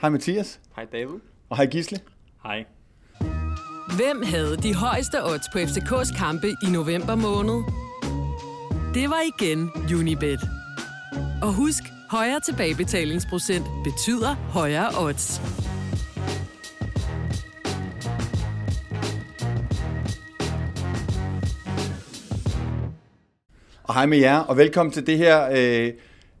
Hej Mathias. Hej David. Og hej Gisle. Hej. Hvem havde de højeste odds på FCK's kampe i november måned? Det var igen Unibet. Og husk, højere tilbagebetalingsprocent betyder højere odds. Og hej med jer, og velkommen til det her, øh,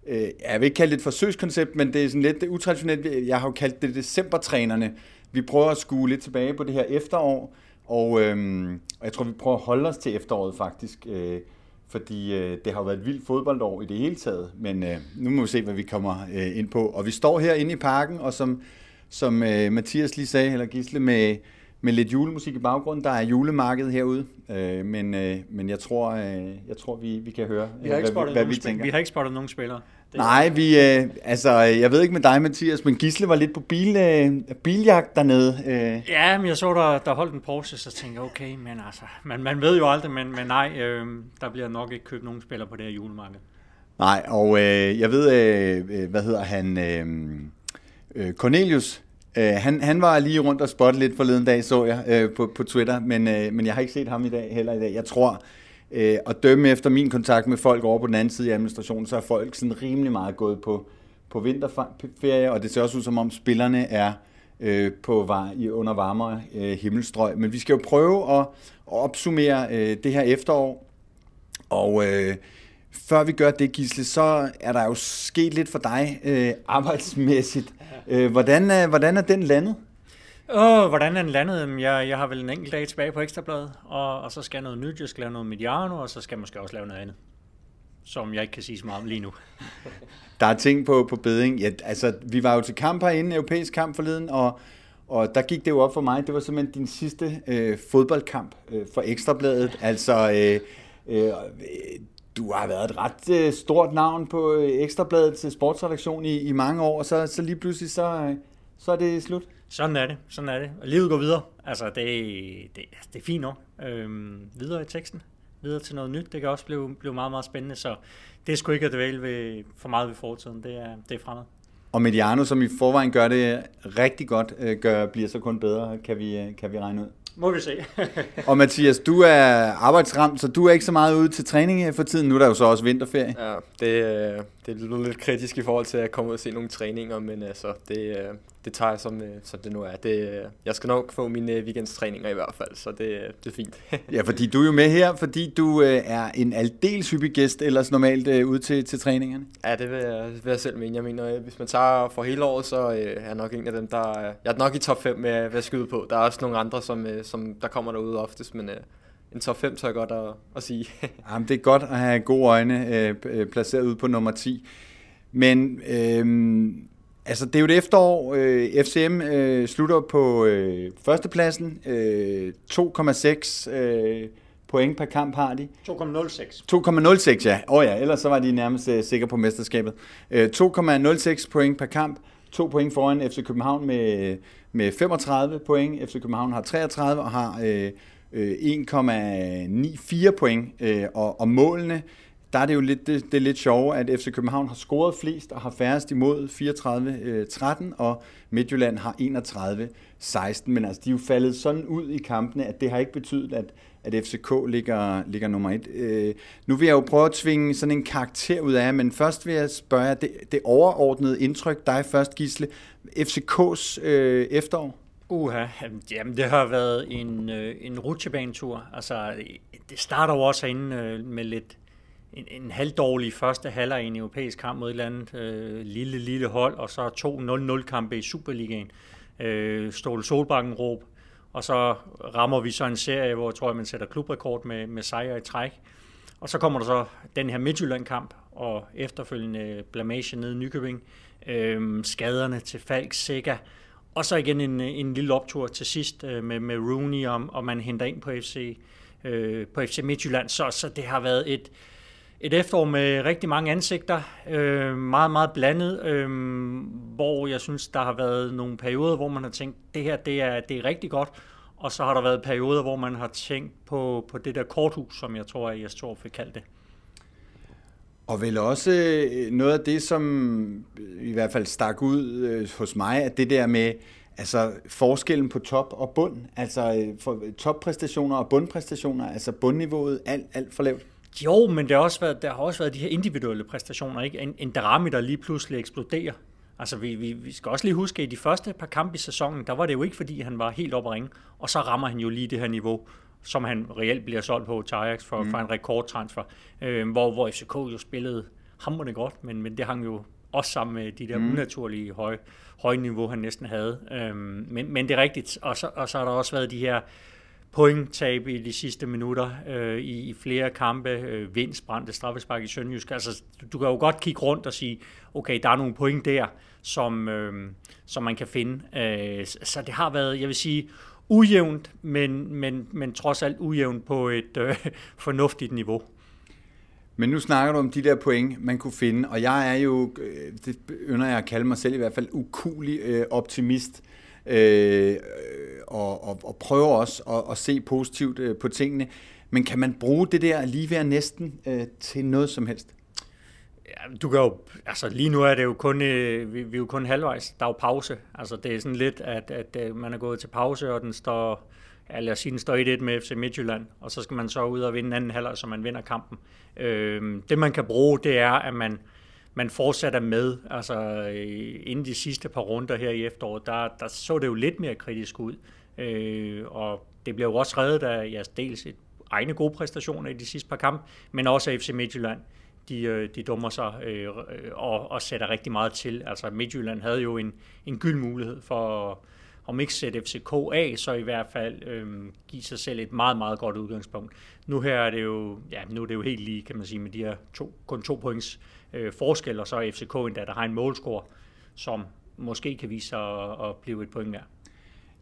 øh, jeg vil ikke kalde det et forsøgskoncept, men det er sådan lidt utraditionelt. Jeg har jo kaldt det decembertrænerne. Vi prøver at skue lidt tilbage på det her efterår, og, øh, og jeg tror, vi prøver at holde os til efteråret faktisk. Øh, fordi øh, det har jo været et vildt fodboldår i det hele taget, men øh, nu må vi se, hvad vi kommer øh, ind på. Og vi står her inde i parken, og som, som øh, Mathias lige sagde, eller Gisle, med, med lidt julemusik i baggrunden. Der er julemarked herude, øh, men, øh, men jeg tror, øh, jeg tror vi, vi kan høre, vi har ikke hvad, hvad vi tænker. Vi har ikke spottet nogen spillere. Det Nej, vi, øh, altså, jeg ved ikke med dig, Mathias, men Gisle var lidt på bil, øh, biljagt dernede. Øh. Ja, men jeg så, der, der holdt en Porsche, så tænkte jeg, okay, men altså, man, man ved jo aldrig, men, men nej, øh, der bliver nok ikke købt nogen spillere på det her julemarked. Nej, og øh, jeg ved, øh, hvad hedder han, øh, øh, Cornelius, øh, han, han var lige rundt og spotte lidt forleden dag, så jeg øh, på, på Twitter, men, øh, men jeg har ikke set ham i dag heller i dag. Jeg tror, øh, at dømme efter min kontakt med folk over på den anden side i administrationen, så er folk sådan rimelig meget gået på, på vinterferie, og det ser også ud som om spillerne er øh, på var, i under varmere øh, himmelstrøg. Men vi skal jo prøve at, at opsummere øh, det her efterår, og øh, før vi gør det, Gisle, så er der jo sket lidt for dig øh, arbejdsmæssigt. Øh, hvordan, er, hvordan er den landet? Åh, oh, hvordan er den landet? Jeg, jeg har vel en enkelt dag tilbage på Ekstrabladet, og, og så skal jeg noget nyt, jeg skal lave noget Mediano, og så skal jeg måske også lave noget andet, som jeg ikke kan sige så meget om lige nu. Der er ting på, på beding. Ja, altså, vi var jo til kamp herinde, europæisk kamp forleden, og, og der gik det jo op for mig, det var simpelthen din sidste øh, fodboldkamp øh, for Ekstrabladet. Altså, øh, øh, du har været et ret øh, stort navn på øh, Ekstrabladet til sportsredaktion i, i mange år, og så, så lige pludselig, så, øh, så er det slut. Sådan er det, sådan er det. Og livet går videre. Altså, det, det, altså, det er fint nok. Øhm, videre i teksten, videre til noget nyt. Det kan også blive, blive meget, meget spændende, så det er sgu ikke at dvæle ved, for meget ved fortiden. Det er, det er fremad. Og Mediano, som i forvejen gør det rigtig godt, øh, gør, bliver så kun bedre, kan vi, øh, kan vi regne ud. Må vi se. og Mathias, du er arbejdsramt, så du er ikke så meget ude til træning for tiden. Nu er der jo så også vinterferie. Ja, det, det er lidt kritisk i forhold til at komme ud og se nogle træninger, men altså, det, det tager jeg som, som det nu er. Det, jeg skal nok få mine weekendstræninger i hvert fald, så det, det er fint. ja, fordi du er jo med her, fordi du er en aldeles hyppig gæst, ellers normalt ude til, til træningerne. Ja, det vil jeg, vil jeg selv mene. Jeg mener, hvis man tager for hele året, så er jeg nok en af dem, der... Jeg er nok i top 5 med at skyde på. Der er også nogle andre, som, som der kommer derude oftest, men en top 5 tør jeg godt at, at sige. Jamen, det er godt at have gode øjne øh, placeret ud på nummer 10. Men øh, altså, det er jo et efterår. Øh, FCM øh, slutter på øh, førstepladsen. Øh, 2,6 øh, point per kamp har de. 2,06. 2,06, ja. Åh oh, ja, ellers så var de nærmest øh, sikre på mesterskabet. Øh, 2,06 point per kamp. To point foran FC København med, med 35 point. FC København har 33 og har... Øh, øh 1,94 point, øh, og, og målene, der er det jo lidt, det, det er lidt sjovt, at FC København har scoret flest og har færrest imod 34-13, øh, og Midtjylland har 31-16, men altså de er jo faldet sådan ud i kampene, at det har ikke betydet, at, at FCK ligger, ligger nummer et. Øh, nu vil jeg jo prøve at tvinge sådan en karakter ud af jer, men først vil jeg spørge det, det overordnede indtryk, dig først Gisle, FCK's øh, efterår? Uha, jamen det har været en, øh, en rutsjebanetur. Altså, det starter jo også herinde øh, med lidt en, en halvdårlig første halvleg i en europæisk kamp mod et eller andet øh, lille, lille hold, og så to 0-0 kampe i Superligaen. Øh, Ståle Solbakken råb, og så rammer vi så en serie, hvor jeg tror, man sætter klubrekord med, med sejre i træk. Og så kommer der så den her Midtjylland-kamp, og efterfølgende blamage nede i Nykøbing. Øh, skaderne til Falk, Sikker, og så igen en, en lille optur til sidst øh, med, med Rooney, og, og man henter ind på FC, øh, på FC Midtjylland. Så, så det har været et, et efterår med rigtig mange ansigter, øh, meget, meget blandet, øh, hvor jeg synes, der har været nogle perioder, hvor man har tænkt, det her det er, det er rigtig godt, og så har der været perioder, hvor man har tænkt på, på det der korthus, som jeg tror, at Jes Torp fik kaldt det. Og vel også øh, noget af det, som øh, i hvert fald stak ud øh, hos mig, at det der med altså forskellen på top og bund, altså øh, for toppræstationer og bundpræstationer, altså bundniveauet alt, alt for lavt. Jo, men der har også været, der har også været de her individuelle præstationer, ikke? En, en Darami, der lige pludselig eksploderer. Altså, vi, vi, vi skal også lige huske, at i de første par kampe i sæsonen, der var det jo ikke, fordi han var helt oppe at ringe, og så rammer han jo lige det her niveau som han reelt bliver solgt på til Ajax for, mm. for en rekordtransfer, øh, hvor, hvor FCK jo spillede hammerende godt, men, men det hang jo også sammen med de der mm. unaturlige høje, høje niveau, han næsten havde. Øh, men, men det er rigtigt, og så, og så har der også været de her pointtab i de sidste minutter øh, i, i flere kampe, øh, vinds, brændte straffespark i Sønderjysk. Altså, du, du kan jo godt kigge rundt og sige, okay, der er nogle point der, som, øh, som man kan finde. Øh, så det har været, jeg vil sige, ujævnt, men, men, men trods alt ujævnt på et øh, fornuftigt niveau. Men nu snakker du om de der point, man kunne finde, og jeg er jo, øh, det ynder jeg at kalde mig selv i hvert fald, ukulig øh, optimist, øh, Øh, og, og, og prøver også at, at se positivt øh, på tingene. Men kan man bruge det der lige ved næsten øh, til noget som helst? Ja, du kan jo, altså lige nu er det jo kun, øh, vi, vi er jo kun halvvejs, der er jo pause. Altså det er sådan lidt, at, at, at man er gået til pause, og den står, ja, lad os sige, den står 1-1 med FC Midtjylland, og så skal man så ud og vinde anden halvleg, så man vinder kampen. Øh, det man kan bruge, det er, at man, man fortsætter med. Altså øh, inden de sidste par runder her i efteråret, der, der så det jo lidt mere kritisk ud. Øh, og det blev jo også reddet af ja, dels et egne gode præstationer i de sidste par kampe, men også af FC Midtjylland de, øh, de dummer sig øh, og, og sætter rigtig meget til. Altså Midtjylland havde jo en, en gyld mulighed for at, om ikke sætte FCK af, så i hvert fald øhm, give sig selv et meget, meget godt udgangspunkt. Nu her er det jo, ja, nu er det jo helt lige, kan man sige, med de her to, kun to points øh, forskel, og så er FCK endda, der har en målscore, som måske kan vise sig at, at blive et point mere.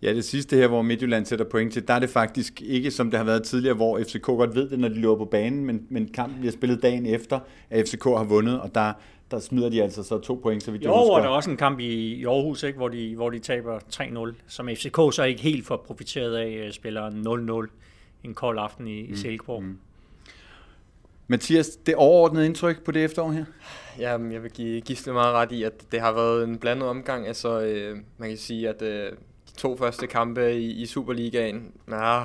Ja, det sidste her, hvor Midtjylland sætter point til, der er det faktisk ikke, som det har været tidligere, hvor FCK godt ved det, når de løber på banen, men, men kampen bliver spillet dagen efter, at FCK har vundet, og der, der smider de altså så to point, så vi Jo, og der er også en kamp i Aarhus, ikke, hvor, de, hvor de taber 3-0, som FCK så ikke helt får profiteret af, spiller 0-0 en kold aften i, mm. i Silkeborg. Mm. Mathias, det overordnede indtryk på det efterår her? Ja, jeg vil give Gisle meget ret i, at det har været en blandet omgang. Altså, øh, man kan sige, at øh, to første kampe i, i Superligaen. Ja,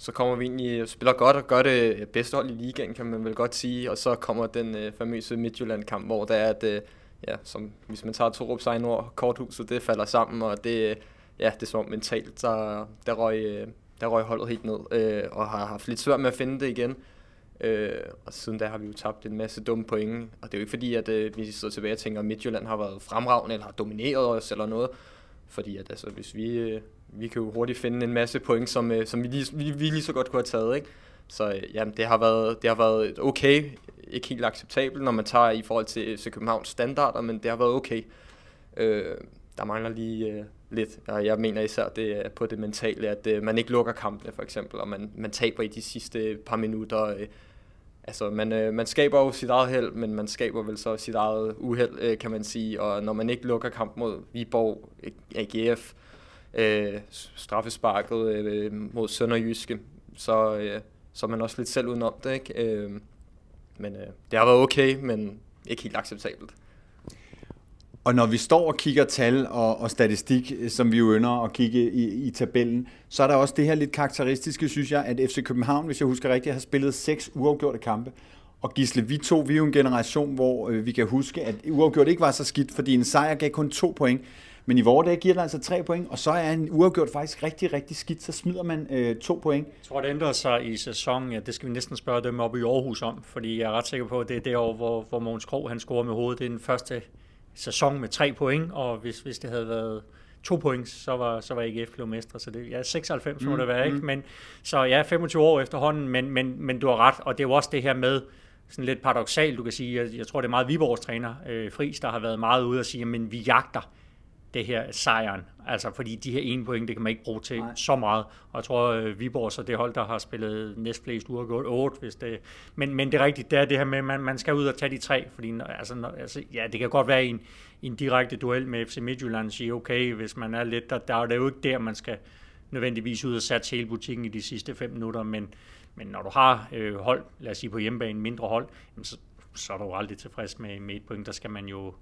så kommer vi egentlig og spiller godt og gør det øh, bedste hold i ligaen, kan man vel godt sige. Og så kommer den øh, famøse Midtjylland-kamp, hvor der er, at øh, ja, som, hvis man tager Torups egen ord, korthuset, det falder sammen, og det, ja, det er som mentalt, der, der, røg, øh, der røg holdet helt ned, øh, og har haft lidt svært med at finde det igen. Øh, og siden da har vi jo tabt en masse dumme point, og det er jo ikke fordi, at øh, vi sidder tilbage og tænker, at Midtjylland har været fremragende, eller har domineret os, eller noget. Fordi at, altså, hvis vi, øh, vi kan jo hurtigt finde en masse point, som, øh, som vi, lige, vi, vi lige så godt kunne have taget. Ikke? Så øh, jamen, det, har været, det har været okay, ikke helt acceptabelt, når man tager i forhold til, øh, FC Københavns standarder, men det har været okay. Øh, der mangler lige øh, lidt, og jeg mener især det er på det mentale, at øh, man ikke lukker kampene for eksempel, og man, man taber i de sidste par minutter. Øh, altså, man, øh, man skaber jo sit eget held, men man skaber vel så sit eget uheld, øh, kan man sige. Og når man ikke lukker kamp mod Viborg, AGF, øh, straffesparket øh, mod Sønderjyske, så, øh, så er man også lidt selv udenom det. Ikke? Øh, men øh, det har været okay, men ikke helt acceptabelt. Og når vi står og kigger tal og, og statistik, øh, som vi jo ynder at kigge i, i tabellen, så er der også det her lidt karakteristiske, synes jeg, at FC København, hvis jeg husker rigtigt, har spillet seks uafgjorte kampe. Og Gisle, vi to, vi er jo en generation, hvor øh, vi kan huske, at uafgjort ikke var så skidt, fordi en sejr gav kun to point. Men i vores dag giver den altså tre point, og så er en uafgjort faktisk rigtig, rigtig skidt, så smider man øh, to point. Jeg tror, det ændrer sig i sæsonen. Ja, det skal vi næsten spørge dem op i Aarhus om, fordi jeg er ret sikker på, at det er det år, hvor, hvor Mogens Krog han scorer med hovedet. Det er den første sæson med tre point, og hvis, hvis det havde været to point, så var, så var AGF blevet mestre. Så det, ja, 96 må mm, det være, ikke? Mm. Men, så ja, 25 år efterhånden, men, men, men du har ret, og det er jo også det her med, sådan lidt paradoxalt, du kan sige, jeg, jeg tror, det er meget Viborgs træner, øh, Friis, der har været meget ude og sige, men vi jagter det her sejren. Altså, fordi de her ene point, det kan man ikke bruge til Nej. så meget. Og jeg tror, øh, Viborg så det hold, der har spillet næstflest uger, gået 8, hvis det... Men, men det er rigtigt, det er det her med, at man, man skal ud og tage de tre, fordi altså, når, altså, ja, det kan godt være en, en direkte duel med FC Midtjylland, sige, okay, hvis man er lidt, der, der er det jo ikke der, man skal nødvendigvis ud og sætte hele butikken i de sidste fem minutter, men, men når du har øh, hold, lad os sige på hjemmebane, mindre hold, så så er du aldrig tilfreds med, med et point. Der skal man jo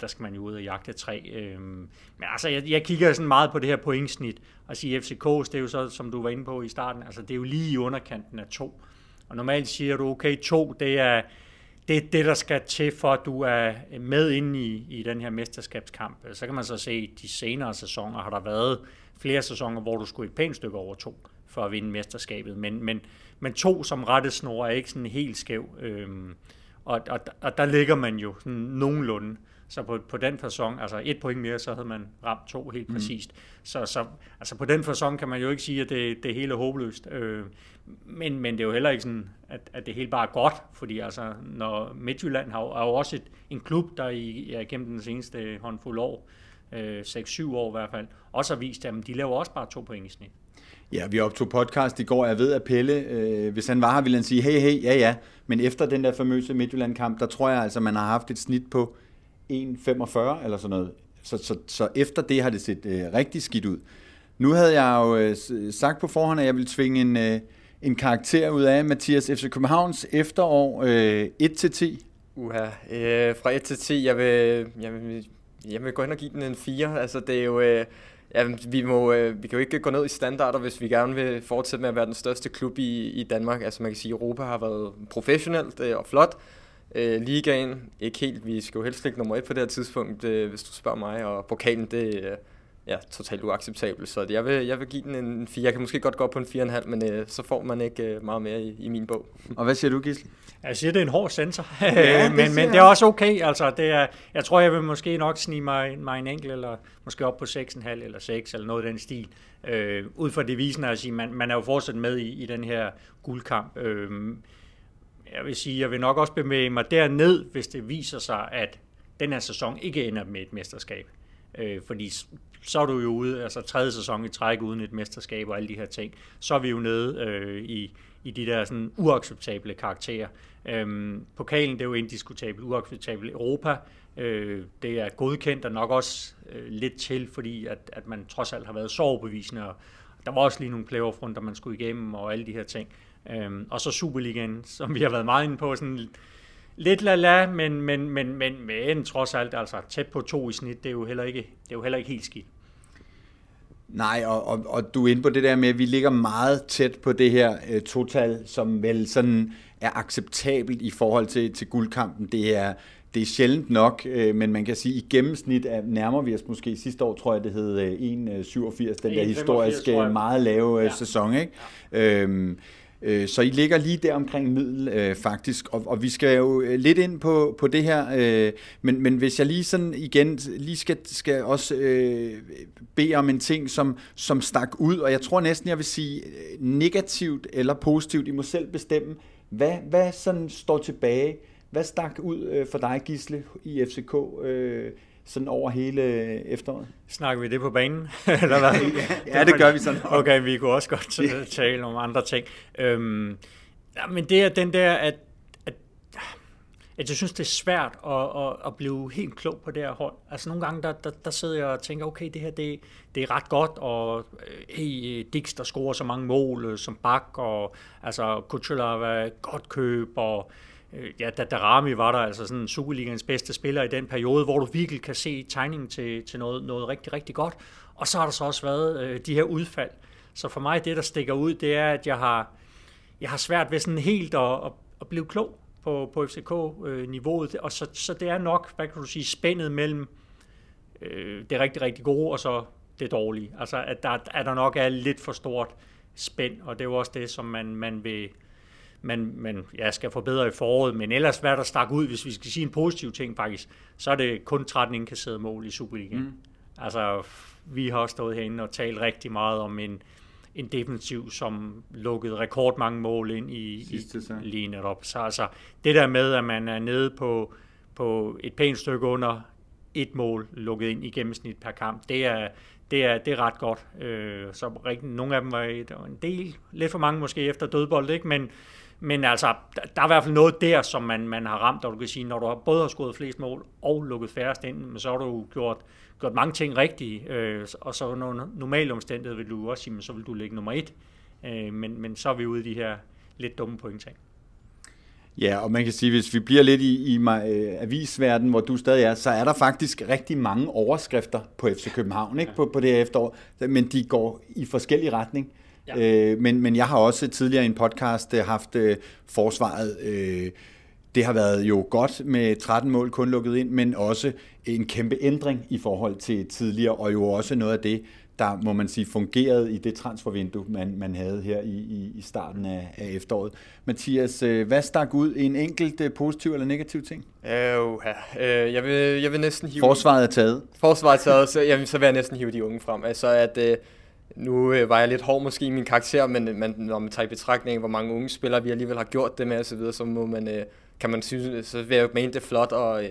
der skal man jo ud og jagte tre. Øhm, men altså, jeg, jeg kigger sådan meget på det her pointsnit, og siger FCK's, det er jo så, som du var inde på i starten, altså det er jo lige i underkanten af to. Og normalt siger du, okay, to, det er det, er det der skal til, for at du er med inde i, i den her mesterskabskamp. Så kan man så se, at de senere sæsoner har der været flere sæsoner, hvor du skulle et pænt stykke over to for at vinde mesterskabet. Men, men, men to som rettesnor er ikke sådan helt skæv. Øhm, og, og, og der ligger man jo sådan nogenlunde. Så på, på den fasong, altså et point mere, så havde man ramt to helt mm. præcist. Så, så altså på den fasong kan man jo ikke sige, at det, det hele er håbløst. Øh, men, men det er jo heller ikke sådan, at, at det hele bare er godt, fordi altså, når Midtjylland har, er jo også et, en klub, der i, ja, gennem den seneste håndfuld år, øh, 6-7 år i hvert fald, også har vist, at de laver også bare to point i snit. Ja, vi optog podcast i går, jeg ved, at Pelle, øh, hvis han var her, ville han sige, hey, hey, ja, ja. Men efter den der famøse Midtjylland-kamp, der tror jeg altså, man har haft et snit på 1,45 eller sådan noget. Så, så, så efter det har det set øh, rigtig skidt ud. Nu havde jeg jo øh, sagt på forhånd, at jeg ville tvinge en, øh, en karakter ud af Mathias FC Københavns efterår øh, 1-10. Uha, øh, fra 1 til 10, jeg vil, jeg, vil, jeg vil gå hen og give den en 4. Altså, det er jo... Øh, ja, vi, må, øh, vi kan jo ikke gå ned i standarder, hvis vi gerne vil fortsætte med at være den største klub i, i Danmark. Altså man kan sige, at Europa har været professionelt øh, og flot. Øh, ligaen, ikke helt. Vi skal jo helst ligge nummer et på det her tidspunkt, øh, hvis du spørger mig. Og pokalen, det er ja, totalt uacceptabelt. Så jeg vil, jeg vil give den en 4. Jeg kan måske godt gå op på en 4,5, men øh, så får man ikke øh, meget mere i, i min bog. Og hvad siger du, Gisle? Jeg siger, det er en hård sensor, ja, det men, men det er også okay. Altså, det er, jeg tror, jeg vil måske nok snige mig, mig en enkelt, eller måske op på 6,5 eller 6, eller noget af den stil. Øh, ud fra devisen at sige, man, man er jo fortsat med i, i den her guldkamp. Øh, jeg vil sige, jeg vil nok også bevæge mig derned, hvis det viser sig, at den her sæson ikke ender med et mesterskab. Øh, fordi så er du jo ude, altså tredje sæson i træk uden et mesterskab og alle de her ting. Så er vi jo nede øh, i, i de der sådan uacceptable karakterer. Øhm, pokalen, det er jo indiskutabelt uacceptabelt. Europa, øh, det er godkendt og nok også øh, lidt til, fordi at, at man trods alt har været så overbevisende, og der var også lige nogle playoff der man skulle igennem og alle de her ting. Øhm, og så Superligaen, som vi har været meget inde på, sådan lidt la-la, men, men, men, men, men trods alt altså tæt på to i snit, det er jo heller ikke, det er jo heller ikke helt skidt. Nej, og, og, og du er inde på det der med, at vi ligger meget tæt på det her uh, total, som vel sådan er acceptabelt i forhold til, til guldkampen. Det er, det er sjældent nok, uh, men man kan sige, at i gennemsnit er, nærmer vi os måske sidste år, tror jeg, det hed uh, 1,87, den der historiske meget lave uh, ja. sæson. Ikke? Ja. Øhm, Øh, så I ligger lige der omkring middel øh, faktisk, og, og vi skal jo øh, lidt ind på, på det her, øh, men, men hvis jeg lige sådan igen lige skal, skal også øh, bede om en ting, som, som stak ud, og jeg tror næsten, jeg vil sige øh, negativt eller positivt, I må selv bestemme, hvad, hvad sådan står tilbage, hvad stak ud øh, for dig, Gisle, i FCK øh, sådan over hele efteråret? Snakker vi det på banen? Eller hvad? ja, det gør vi sådan. Okay, vi kunne også godt tale om andre ting. Øhm, ja, men det er den der, at, at, at jeg synes, det er svært at, at, at blive helt klog på det her hold. Altså nogle gange, der, der, der sidder jeg og tænker, okay, det her, det, det er ret godt, og øh, hey, Dix, der scorer så mange mål øh, som bak, og altså Kuchela godt køb, og Øh, ja, da Darami var der altså sådan Superligans bedste spiller i den periode, hvor du virkelig kan se tegningen til, til noget, noget rigtig, rigtig godt. Og så har der så også været øh, de her udfald. Så for mig, det der stikker ud, det er, at jeg har, jeg har svært ved sådan helt at, at, at blive klog på, på FCK-niveauet. Øh, og så, så det er nok, hvad kan du sige, spændet mellem øh, det rigtig, rigtig gode, og så det dårlige. Altså, at der, at der nok er lidt for stort spænd, og det er jo også det, som man, man vil man, man ja, skal forbedre i foråret. Men ellers, hvad der stak ud, hvis vi skal sige en positiv ting faktisk, så er det kun 13 indkasserede mål i Superligaen. Mm. Altså, vi har stået herinde og talt rigtig meget om en, en defensiv, som lukkede rekordmange mål ind i, Sidste, i lige netop. Så altså, det der med, at man er nede på, på et pænt stykke under et mål lukket ind i gennemsnit per kamp, det er, det er, det er ret godt. Øh, så rigtig, nogle af dem var et, en del, lidt for mange måske efter dødbold, ikke? men men altså, der er i hvert fald noget der, som man, man har ramt, og du kan sige, når du både har skudt flest mål og lukket færrest ind, så har du gjort, gjort mange ting rigtige, øh, og så under normale omstændigheder vil du også sige, så vil du ligge nummer et, øh, men, men så er vi ude i de her lidt dumme pointting. Ja, og man kan sige, hvis vi bliver lidt i, i øh, avisverdenen, hvor du stadig er, så er der faktisk rigtig mange overskrifter på FC København ikke? Ja. På, på det her efterår, men de går i forskellige retning. Ja. Øh, men, men jeg har også tidligere i en podcast øh, haft øh, forsvaret. Øh, det har været jo godt med 13 mål kun lukket ind, men også en kæmpe ændring i forhold til tidligere, og jo også noget af det, der må man sige fungerede i det transfervindue, man, man havde her i, i, i starten af, af efteråret. Mathias, øh, hvad stak ud? En enkelt øh, positiv eller negativ ting? Øh, øh, jeg, vil, jeg vil næsten hive... Forsvaret er taget. Forsvaret er taget, så, jamen, så vil jeg næsten hive de unge frem. Altså at... Øh, nu øh, var jeg lidt hård måske i min karakter, men øh, man, når man tager i betragtning, hvor mange unge spillere vi alligevel har gjort det med osv., så, videre, så må man, øh, kan man synes, øh, så vil jeg mene det flot, og øh,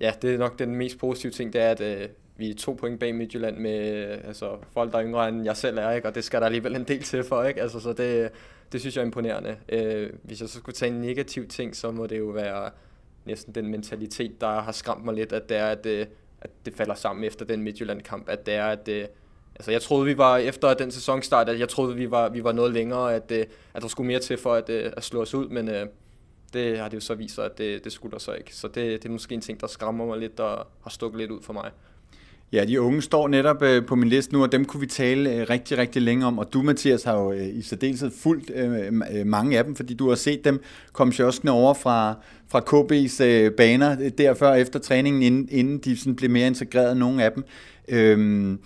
ja, det er nok den mest positive ting, det er, at øh, vi er to point bag Midtjylland med øh, altså, folk, der er yngre end jeg selv er, ikke? og det skal der alligevel en del til for, ikke? Altså, så det, øh, det synes jeg er imponerende. Øh, hvis jeg så skulle tage en negativ ting, så må det jo være næsten den mentalitet, der har skræmt mig lidt, at det er, at, øh, at det falder sammen efter den Midtjylland-kamp, at det er, at øh, Altså, jeg troede, vi var efter den sæsonstart, at jeg troede, vi var, vi var noget længere, at, øh, at der skulle mere til for at, øh, at slå os ud, men øh, det har det jo så vist sig, at det, det skulle der så ikke. Så det, det er måske en ting, der skræmmer mig lidt og har stukket lidt ud for mig. Ja, de unge står netop øh, på min liste nu, og dem kunne vi tale øh, rigtig, rigtig længe om. Og du, Mathias, har jo øh, i særdeleshed fulgt øh, mange af dem, fordi du har set dem komme sjoskende over fra, fra KB's øh, baner derfor efter træningen, inden, inden de sådan blev mere integreret, nogle af dem. Øh,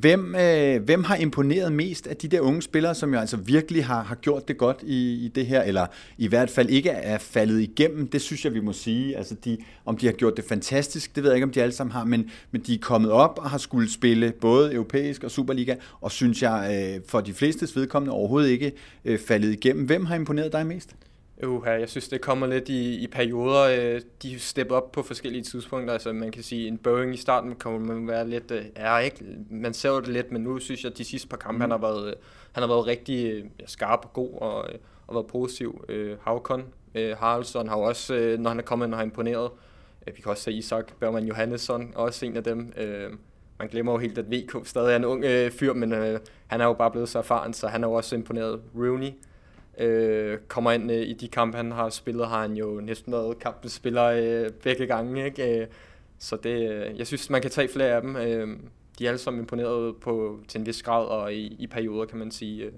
Hvem, øh, hvem har imponeret mest af de der unge spillere, som jo altså virkelig har, har gjort det godt i, i det her, eller i hvert fald ikke er faldet igennem? Det synes jeg, vi må sige. Altså de, om de har gjort det fantastisk, det ved jeg ikke, om de alle sammen har, men, men de er kommet op og har skulle spille både europæisk og Superliga, og synes jeg øh, for de flestes vedkommende overhovedet ikke øh, faldet igennem. Hvem har imponeret dig mest? Uh, jeg synes, det kommer lidt i, i perioder. Øh, de stepper op på forskellige tidspunkter. Altså, man kan sige, en Boeing i starten kommer man være lidt... Øh, ja, ikke, man ser det lidt, men nu synes jeg, at de sidste par kampe, mm. han, har været, øh, han har været rigtig ja, skarp og god og, og været positiv. Havkon, Haraldsson har også, når han er kommet, når han har imponeret. Vi kan også se Isak Bergman Johannesson, også en af dem. Man glemmer jo helt, at VK stadig er en ung fyr, men han er jo bare blevet så erfaren, så han er jo også imponeret. Rooney, øh, kommer ind øh, i de kampe, han har spillet, har han jo næsten været kampens spiller øh, begge gange. Ikke? Øh, så det, øh, jeg synes, man kan tage flere af dem. Øh, de er alle sammen imponeret på, til en vis grad, og i, i perioder, kan man sige. Øh.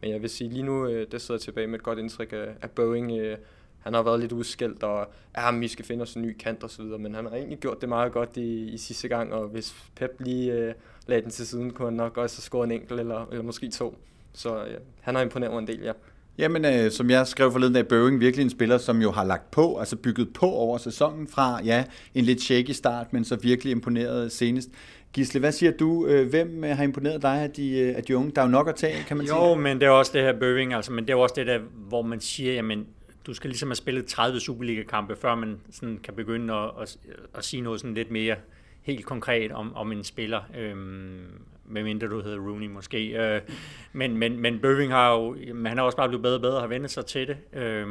Men jeg vil sige, lige nu, øh, det sidder tilbage med et godt indtryk af, af Boeing. Øh, han har været lidt udskældt, og ja, vi skal finde os en ny kant og så videre, men han har egentlig gjort det meget godt i, i sidste gang, og hvis Pep lige øh, lagde den til siden, kunne han nok også score en enkelt, eller, eller måske to. Så ja, han har imponeret mig en del, ja. Jamen, øh, som jeg skrev forleden dag, Bøving virkelig en spiller, som jo har lagt på, altså bygget på over sæsonen fra, ja, en lidt shaky start, men så virkelig imponeret senest. Gisle, hvad siger du? Øh, hvem øh, har imponeret dig af de, øh, af de unge? Der er jo nok at tage, kan man jo, sige. Jo, men det er også det her Bøving, altså, men det er også det der, hvor man siger, jamen, du skal ligesom have spillet 30 Superliga-kampe, før man sådan kan begynde at, at, at sige noget sådan lidt mere helt konkret om, om en spiller. Øhm, medmindre du hedder Rooney måske. Øh, men, men, men Bøving har jo, han har også bare blevet bedre og bedre og har vendt sig til det. Øh,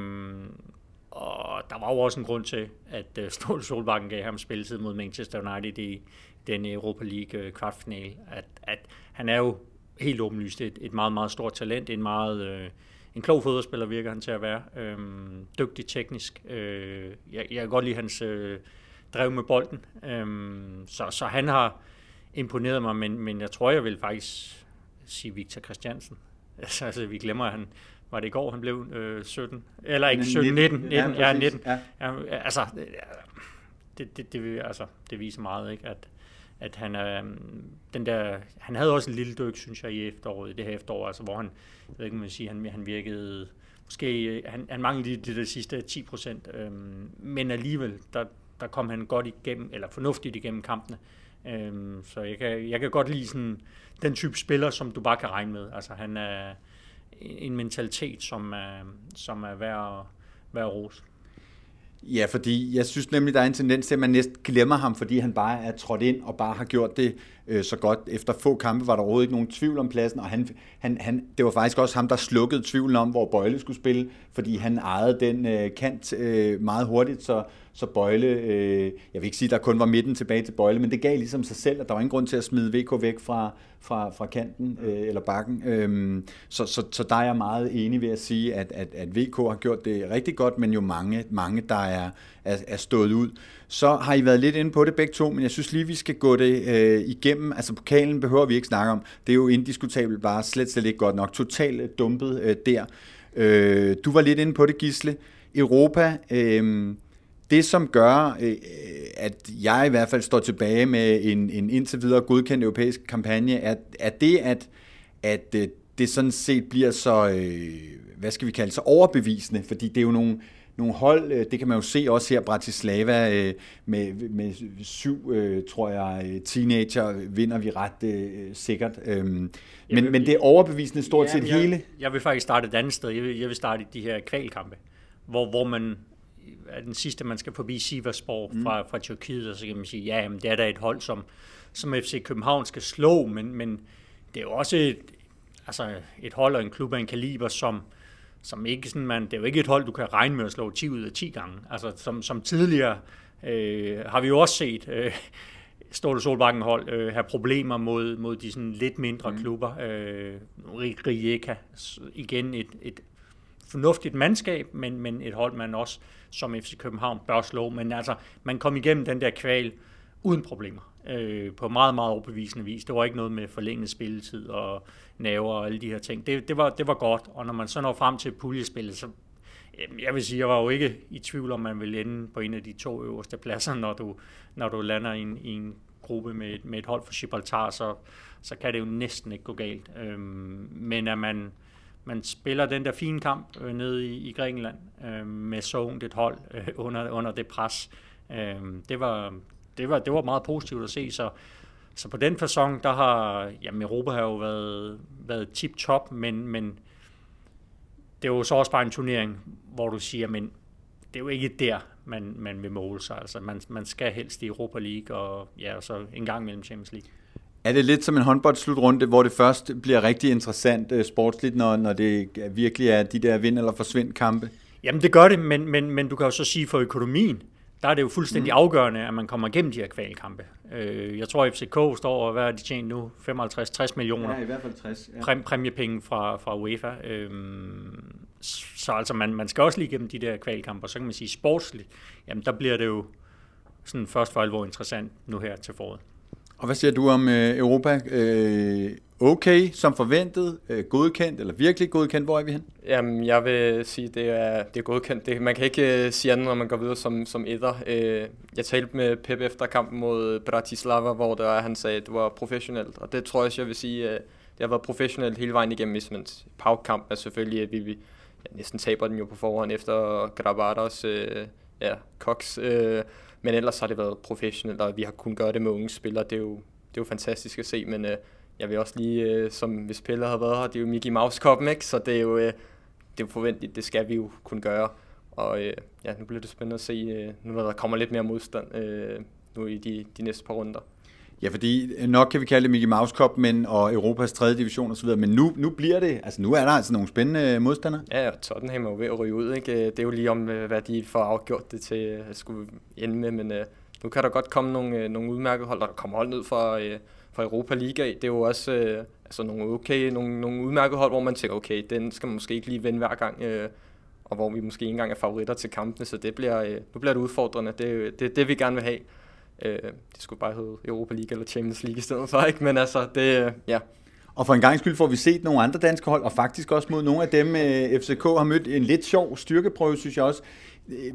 og der var jo også en grund til, at øh, Ståle Solbakken gav ham spilletid mod Manchester United i den Europa League øh, kvartfinale. At, at han er jo helt åbenlyst et, et meget, meget stort talent, en meget... Øh, en klog fodboldspiller virker han til at være. Øhm, dygtig teknisk. Øh, jeg, jeg kan godt lide hans øh, drev med bolden. Øhm, så, så han har imponeret mig, men, men jeg tror, jeg vil faktisk sige Victor Christiansen. Altså, altså vi glemmer, at han, var det i går, han blev øh, 17? Eller ikke 17, 19. 19, ja, ja 19. Ja. Ja, altså, det, det, det, altså, det viser meget, ikke? At, at han er, den der, han havde også en lille dyk, synes jeg, i efteråret, i det her efterår, altså, hvor han, jeg ved ikke, man sige, han, han virkede, måske, han, han manglede de, de, de sidste 10 procent, øhm, men alligevel, der, der kom han godt igennem, eller fornuftigt igennem kampene, Øhm, så jeg kan, jeg kan godt lide sådan, den type spiller, som du bare kan regne med. Altså han er en mentalitet, som er, som er værd at, værd at rose. Ja, fordi jeg synes nemlig, der er en tendens til, at man næsten glemmer ham, fordi han bare er trådt ind og bare har gjort det øh, så godt. Efter få kampe var der overhovedet ikke nogen tvivl om pladsen, og han, han, han, det var faktisk også ham, der slukkede tvivlen om, hvor Bøjle skulle spille, fordi han ejede den øh, kant øh, meget hurtigt, så, så Bøjle, øh, jeg vil ikke sige, at der kun var midten tilbage til Bøjle, men det gav ligesom sig selv, at der var ingen grund til at smide VK væk fra, fra, fra kanten øh, eller bakken. Øh, så, så, så der er jeg meget enig ved at sige, at, at, at VK har gjort det rigtig godt, men jo mange, mange der er, er, er stået ud. Så har I været lidt inde på det begge to, men jeg synes lige, vi skal gå det øh, igennem. Altså pokalen behøver vi ikke snakke om. Det er jo indiskutabelt bare slet, slet ikke godt nok. Totalt øh, dumpet øh, der. Øh, du var lidt inde på det, Gisle. Europa... Øh, det, som gør, øh, at jeg i hvert fald står tilbage med en, en indtil videre godkendt europæisk kampagne, er, er det, at, at øh, det sådan set bliver så, øh, hvad skal vi kalde så overbevisende, fordi det er jo nogle, nogle hold, det kan man jo se også her, Bratislava med, med syv, tror jeg, teenager vinder vi ret sikkert. Øhm, men, vil, men det er overbevisende stort ja, set jeg, hele. Jeg vil faktisk starte et andet sted. Jeg vil, jeg vil starte i de her kvalkampe, hvor, hvor man er den sidste, man skal forbi Sivasspor mm. fra, fra Tyrkiet, og så kan man sige, ja, jamen, det er da et hold, som, som FC København skal slå, men, men det er jo også et, altså et hold og en klub af en kaliber, som, som ikke sådan, man, det er jo ikke et hold, du kan regne med at slå 10 ud af 10 gange. Altså som, som tidligere øh, har vi jo også set øh, Ståle Solbakken hold øh, have problemer mod, mod de sådan lidt mindre mm. klubber. Øh, Rijeka, igen et, et fornuftigt mandskab, men, men et hold, man også som FC København bør slå. Men altså, man kom igennem den der kval uden problemer. Øh, på meget, meget overbevisende vis. Det var ikke noget med forlænget spilletid og naver og alle de her ting. Det, det, var, det var godt, og når man så når frem til puljespillet, så jeg vil sige, jeg var jo ikke i tvivl om, man ville ende på en af de to øverste pladser, når du, når du lander i en, i en gruppe med, et, med et hold for Gibraltar, så, så kan det jo næsten ikke gå galt. Øhm, men at man, man spiller den der fine kamp øh, nede i, i Grækenland øh, med så ungt et hold øh, under, under det pres. Øh, det, var, det, var, det var meget positivt at se, så, så på den fasong, der har, jamen Europa har jo været, været tip-top, men, men det er jo så også bare en turnering, hvor du siger, men det er jo ikke der, man, man vil måle sig. Altså, man, man skal helst i Europa League, og ja, og så en gang mellem Champions League. Er det lidt som en håndboldslutrunde, hvor det først bliver rigtig interessant uh, sportsligt, når, når det virkelig er de der vind- eller forsvind kampe? Jamen det gør det, men, men, men du kan jo så sige for økonomien, der er det jo fuldstændig mm. afgørende, at man kommer igennem de her kvalkampe. Øh, jeg tror, at FCK står og hvad er de tjent nu? 55-60 millioner. Ja, i hvert fald 60. Ja. Præm, præmiepenge fra, fra UEFA. Øh, så altså, man, man skal også lige igennem de der kvalkampe, og så kan man sige sportsligt, jamen der bliver det jo sådan først for alvor interessant nu her til foråret. Og hvad siger du om øh, Europa? Øh, okay, som forventet, øh, godkendt eller virkelig godkendt? Hvor er vi hen? Jamen, jeg vil sige, det er, det er godkendt. Det, man kan ikke øh, sige andet, når man går videre som, som etter. Øh, jeg talte med Pep efter kampen mod Bratislava, hvor der, han sagde, at det var professionelt. Og det tror jeg, jeg vil sige, øh, det har været professionelt hele vejen igennem Ismens. Pau-kamp er selvfølgelig, at vi, vi ja, næsten taber den jo på forhånd efter Gravados øh, ja, Cox. Øh, men ellers har det været professionelt, og vi har kunnet gøre det med unge spillere. Det er jo, det er jo fantastisk at se, men øh, jeg vil også lige, øh, som hvis Pelle havde været her, det er jo Mickey Mouse Cup, ikke? så det er jo, øh, det er jo forventeligt, det skal vi jo kunne gøre. Og øh, ja, nu bliver det spændende at se, øh, nu når der kommer lidt mere modstand øh, nu i de, de næste par runder. Ja, fordi nok kan vi kalde det Mickey Mouse Cup, men, og Europas 3. division osv., men nu, nu bliver det, altså nu er der altså nogle spændende modstandere. Ja, og Tottenham er jo ved at ryge ud, ikke? Det er jo lige om, øh, hvad de får afgjort det til at skulle ende med, men uh, nu kan der godt komme nogle, nogle udmærkede hold, der kommer hold ned fra, uh, fra Europa Liga. Det er jo også øh, altså nogle okay, nogle, nogle udmærkede hold, hvor man tænker, okay, den skal man måske ikke lige vende hver gang, øh, og hvor vi måske ikke engang er favoritter til kampene, så det bliver, øh, nu bliver det udfordrende. Det er det, det, vi gerne vil have. Øh, det skulle bare hedde Europa League eller Champions League i stedet for, ikke? Men altså, det, øh, ja. Og for en gang skyld får vi set nogle andre danske hold, og faktisk også mod nogle af dem, øh, FCK har mødt en lidt sjov styrkeprøve, synes jeg også,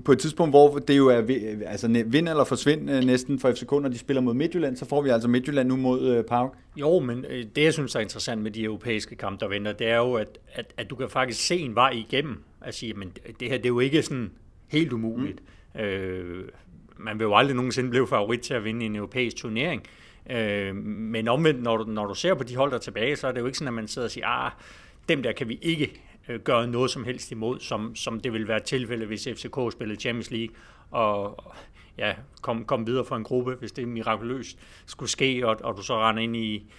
på et tidspunkt, hvor det jo er altså, vind eller forsvind øh, næsten for FCK, når de spiller mod Midtjylland, så får vi altså Midtjylland nu mod Park. Jo, men det, jeg synes er interessant med de europæiske kampe, der venter, det er jo, at, at, at du kan faktisk se en vej igennem. At sige, men det her det er jo ikke sådan helt umuligt. Mm. Øh, man vil jo aldrig nogensinde blive favorit til at vinde en europæisk turnering. Øh, men omvendt, når du, når du ser på de hold, der er tilbage, så er det jo ikke sådan, at man sidder og siger, ah, dem der kan vi ikke øh, Øh, gøre noget som helst imod, som, som det vil være tilfælde, hvis FCK spillede Champions League, og ja, kom, kom videre fra en gruppe, hvis det mirakuløst skulle ske, og, og du så render ind i,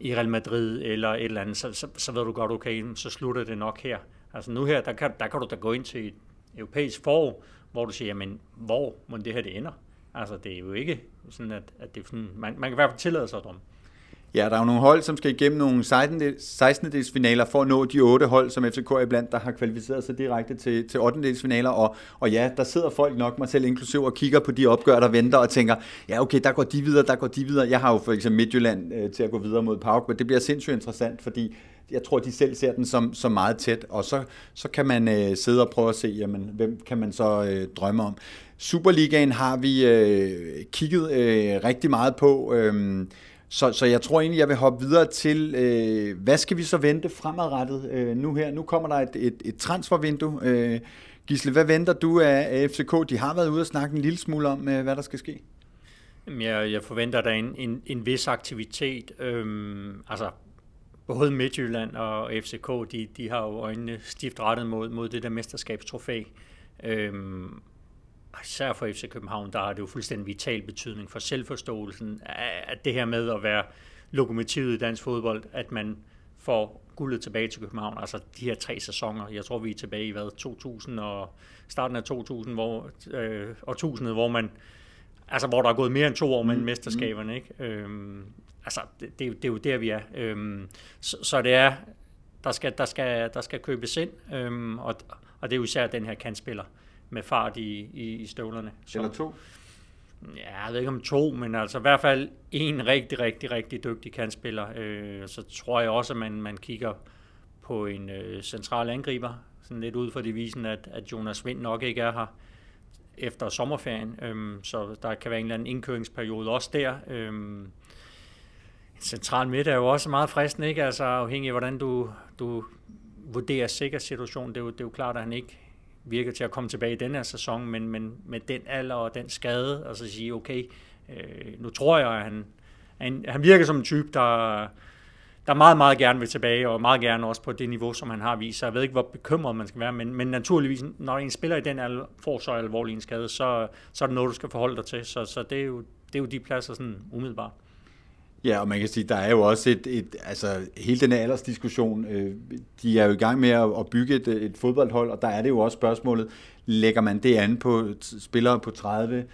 i Real Madrid eller et eller andet, så, så, så ved du godt, okay, så slutter det nok her. Altså nu her, der kan, der kan du da gå ind til et europæisk forår, hvor du siger, jamen, hvor må det her det ender? Altså, det er jo ikke sådan, at, at det er sådan, man, man kan i hvert fald tillade sig at drømme. Ja, der er jo nogle hold, som skal igennem nogle 16. dels finaler for at nå de otte hold, som FCK er blandt, der har kvalificeret sig direkte til, til 8. dels finaler. Og, og ja, der sidder folk nok, mig selv inklusiv, og kigger på de opgør, der venter og tænker, ja okay, der går de videre, der går de videre. Jeg har jo for eksempel Midtjylland øh, til at gå videre mod Pauk, men det bliver sindssygt interessant, fordi jeg tror, de selv ser den som, som meget tæt, og så, så kan man øh, sidde og prøve at se, jamen, hvem kan man så øh, drømme om. Superligaen har vi øh, kigget øh, rigtig meget på, øh, så, så jeg tror egentlig, jeg vil hoppe videre til, øh, hvad skal vi så vente fremadrettet øh, nu her? Nu kommer der et, et, et transfervindue. Øh, Gisle, hvad venter du af, FCK? De har været ude og snakke en lille smule om, øh, hvad der skal ske. Jeg, jeg forventer der en, en, en vis aktivitet. Øhm, altså, både Midtjylland og FCK, de, de har jo øjnene stift rettet mod, mod det der mesterskabstrofæ. Øhm, især for FC København, der har det jo fuldstændig vital betydning for selvforståelsen at det her med at være lokomotivet i dansk fodbold, at man får guldet tilbage til København, altså de her tre sæsoner. Jeg tror, vi er tilbage i hvad, 2000 og starten af 2000, hvor, øh, og 1000, hvor man altså hvor der er gået mere end to år mellem mm. mesterskaberne, ikke? Øhm, altså, det, det, det, er jo der, vi er. Øhm, så, så det er, der skal, der skal, der skal købes ind, øhm, og, og det er jo især den her kantspiller med fart i, i, i støvlerne. Så, Eller to? Ja, jeg ved ikke om to, men altså i hvert fald en rigtig, rigtig, rigtig dygtig kantspiller. Øh, så tror jeg også, at man, man kigger på en øh, central angriber, sådan lidt ud fra devisen, at, at Jonas Vind nok ikke er her efter sommerferien, øhm, så der kan være en eller anden indkøringsperiode også der. Øhm, central midt er jo også meget fristende, ikke? Altså afhængig af, hvordan du, du vurderer sikker situation. Det er, jo, det er jo klart, at han ikke virker til at komme tilbage i den her sæson, men, men med den alder og den skade, og så sige, okay, øh, nu tror jeg, at han, han, han virker som en type, der, der meget, meget gerne vil tilbage, og meget gerne også på det niveau, som han har vist. Så jeg ved ikke, hvor bekymret man skal være, men, men naturligvis, når en spiller i den alder får så alvorlig en skade, så, så er det noget, du skal forholde dig til. Så, så det, er jo, det er jo de pladser sådan umiddelbart. Ja, og man kan sige, der er jo også et, et altså hele den aldersdiskussion, øh, de er jo i gang med at, at bygge et, et fodboldhold, og der er det jo også spørgsmålet, lægger man det an på spillere på 30,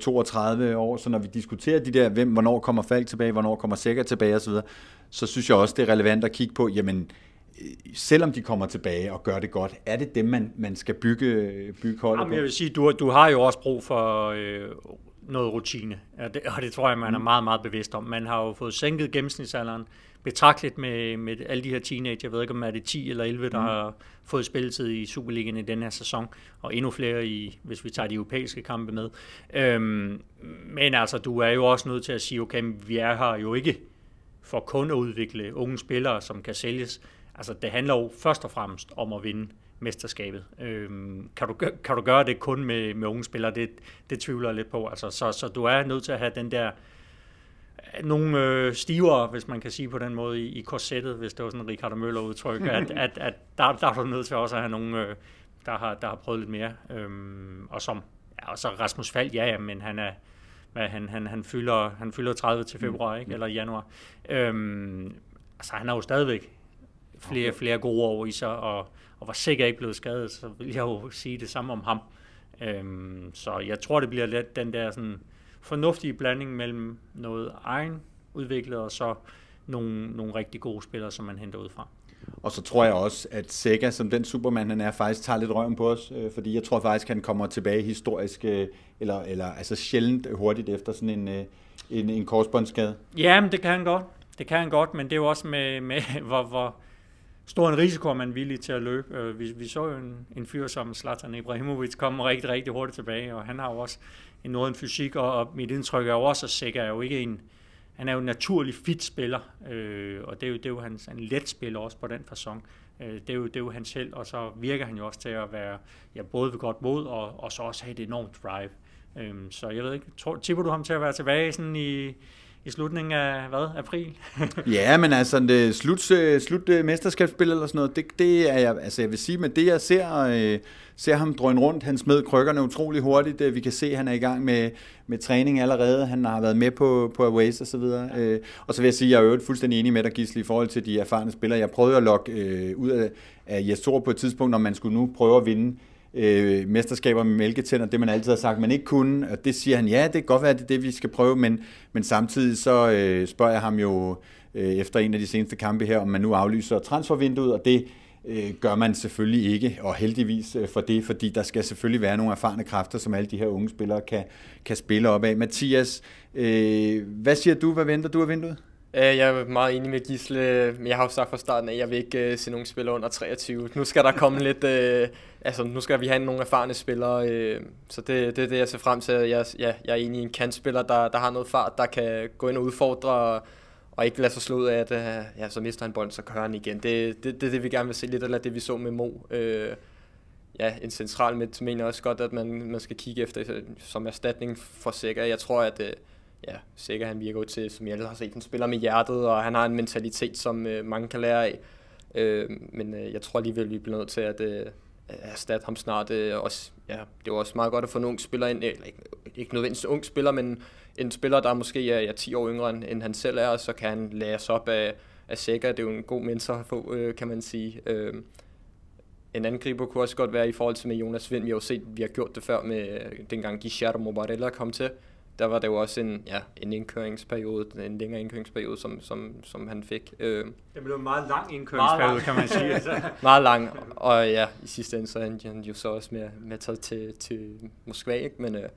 32 øh, år, så når vi diskuterer de der, hvem, hvornår kommer Falk tilbage, hvornår kommer Sækker tilbage osv., så synes jeg også, det er relevant at kigge på, jamen, øh, selvom de kommer tilbage og gør det godt, er det dem, man, man skal bygge, bygge holdet Jamen, på? Jeg vil sige, du, du har jo også brug for øh, noget rutine, og det, og det tror jeg, man er mm. meget, meget bevidst om. Man har jo fået sænket gennemsnitsalderen betragteligt med, med alle de her teenager. Jeg ved ikke, om er det 10 eller 11, der mm. har fået spilletid i Superligaen i den her sæson, og endnu flere, i, hvis vi tager de europæiske kampe med. Øhm, men altså, du er jo også nødt til at sige, okay, vi er her jo ikke for kun at udvikle unge spillere, som kan sælges. Altså, det handler jo først og fremmest om at vinde mesterskabet. Øhm, kan, du, kan du gøre det kun med, med unge spillere? Det, det tvivler jeg lidt på. Altså, så, så du er nødt til at have den der nogle øh, stivere, hvis man kan sige på den måde, i, i korsettet, hvis det var sådan en Ricardo Møller udtryk, at, at, at der, der er du nødt til også at have nogle, øh, der, har, der har prøvet lidt mere. Øhm, og som, ja, og så Rasmus Fald, ja, ja, men han er, hvad, han, han, han, fylder, han fylder 30 til februar, ikke? eller januar. Øhm, altså, han har jo stadigvæk flere, flere gode år i sig, og, og var sikkert ikke blevet skadet, så vil jeg jo sige det samme om ham. Øhm, så jeg tror, det bliver lidt den der sådan, fornuftige blanding mellem noget egen udviklet og så nogle, nogle rigtig gode spillere, som man henter ud fra. Og så tror jeg også, at Sega, som den supermand han er, faktisk tager lidt røven på os, øh, fordi jeg tror faktisk, han kommer tilbage historisk, øh, eller, eller altså sjældent hurtigt efter sådan en, øh, en, en korsbåndsskade. Ja, men det kan han godt. Det kan han godt, men det er jo også med, med hvor, hvor stor en risiko man er villig til at løbe. Øh, vi, vi så jo en, en fyr som Zlatan Ibrahimovic komme rigtig, rigtig hurtigt tilbage, og han har jo også en noget en fysik, og, og mit indtryk er jo også, at Sikker er jo ikke en, han er jo en naturlig fit spiller, øh, og det er jo, det er jo hans, en let spiller også på den fasong. Øh, det, er jo, det er jo han selv, og så virker han jo også til at være ja, både ved godt mod, og, og så også have et enormt drive. Øh, så jeg ved ikke, tror, tipper du ham til at være tilbage sådan i, i slutningen af, hvad, april? ja, men altså, det, slut, øh, slut øh, mesterskabsspil eller sådan noget, det, det er jeg, altså jeg vil sige, med det jeg ser, øh, ser ham drøne rundt, han smed krykkerne utrolig hurtigt, øh, vi kan se, at han er i gang med, med træning allerede, han har været med på, på Aways og så videre, øh, og så vil jeg sige, at jeg er jo fuldstændig enig med dig, Gisli, i forhold til de erfarne spillere, jeg prøvede at lokke øh, ud af, af Jes på et tidspunkt, når man skulle nu prøve at vinde øh, mesterskaber med mælketænder, det man altid har sagt, man ikke kunne, og det siger han, ja, det kan godt være, det er det, vi skal prøve, men, men samtidig så øh, spørger jeg ham jo øh, efter en af de seneste kampe her, om man nu aflyser transfervinduet, og det øh, gør man selvfølgelig ikke, og heldigvis øh, for det, fordi der skal selvfølgelig være nogle erfarne kræfter, som alle de her unge spillere kan, kan spille op af. Mathias, øh, hvad siger du, hvad venter du af vinduet? Jeg er meget enig med Gisle, men jeg har jo sagt fra starten, at jeg vil ikke øh, se nogen spillere under 23. Nu skal der komme lidt, øh, altså nu skal vi have nogle erfarne spillere, øh, så det, det er det, jeg ser frem til. Jeg, ja, jeg er enig i en kantspiller, der, der har noget fart, der kan gå ind og udfordre, og, og ikke lade sig slå ud af, at øh, ja, så mister han bolden, så kører han igen. Det, det, det er det, vi gerne vil se lidt, eller det vi så med Mo. Øh, ja, en central midt mener også godt, at man, man skal kigge efter som erstatning for Sikker. Jeg tror, at øh, ja, Sikker han virker jo til, som jeg har set, han spiller med hjertet, og han har en mentalitet, som øh, mange kan lære af. Øh, men øh, jeg tror alligevel, vi bliver nødt til at øh, erstatte ham snart. Øh, også, ja, det var også meget godt at få en ung spiller ind, eller ikke, ikke nødvendigvis en ung spiller, men en spiller, der måske er ja, 10 år yngre, end, end han selv er, og så kan han læres op af, af Sækker. Det er jo en god mentor at få, øh, kan man sige. Øh, en angriber kunne også godt være i forhold til med Jonas Vind. Vi har jo set, vi har gjort det før med øh, dengang Guillermo Mobarella kom til der var det jo også en, ja, en indkøringsperiode, en længere indkøringsperiode, som, som, som han fik. Øh, det blev en meget lang indkøringsperiode, meget kan man sige. Altså. meget lang, og ja, i sidste ende så er han jo så også med, med taget til, til Moskva, ikke? men øh,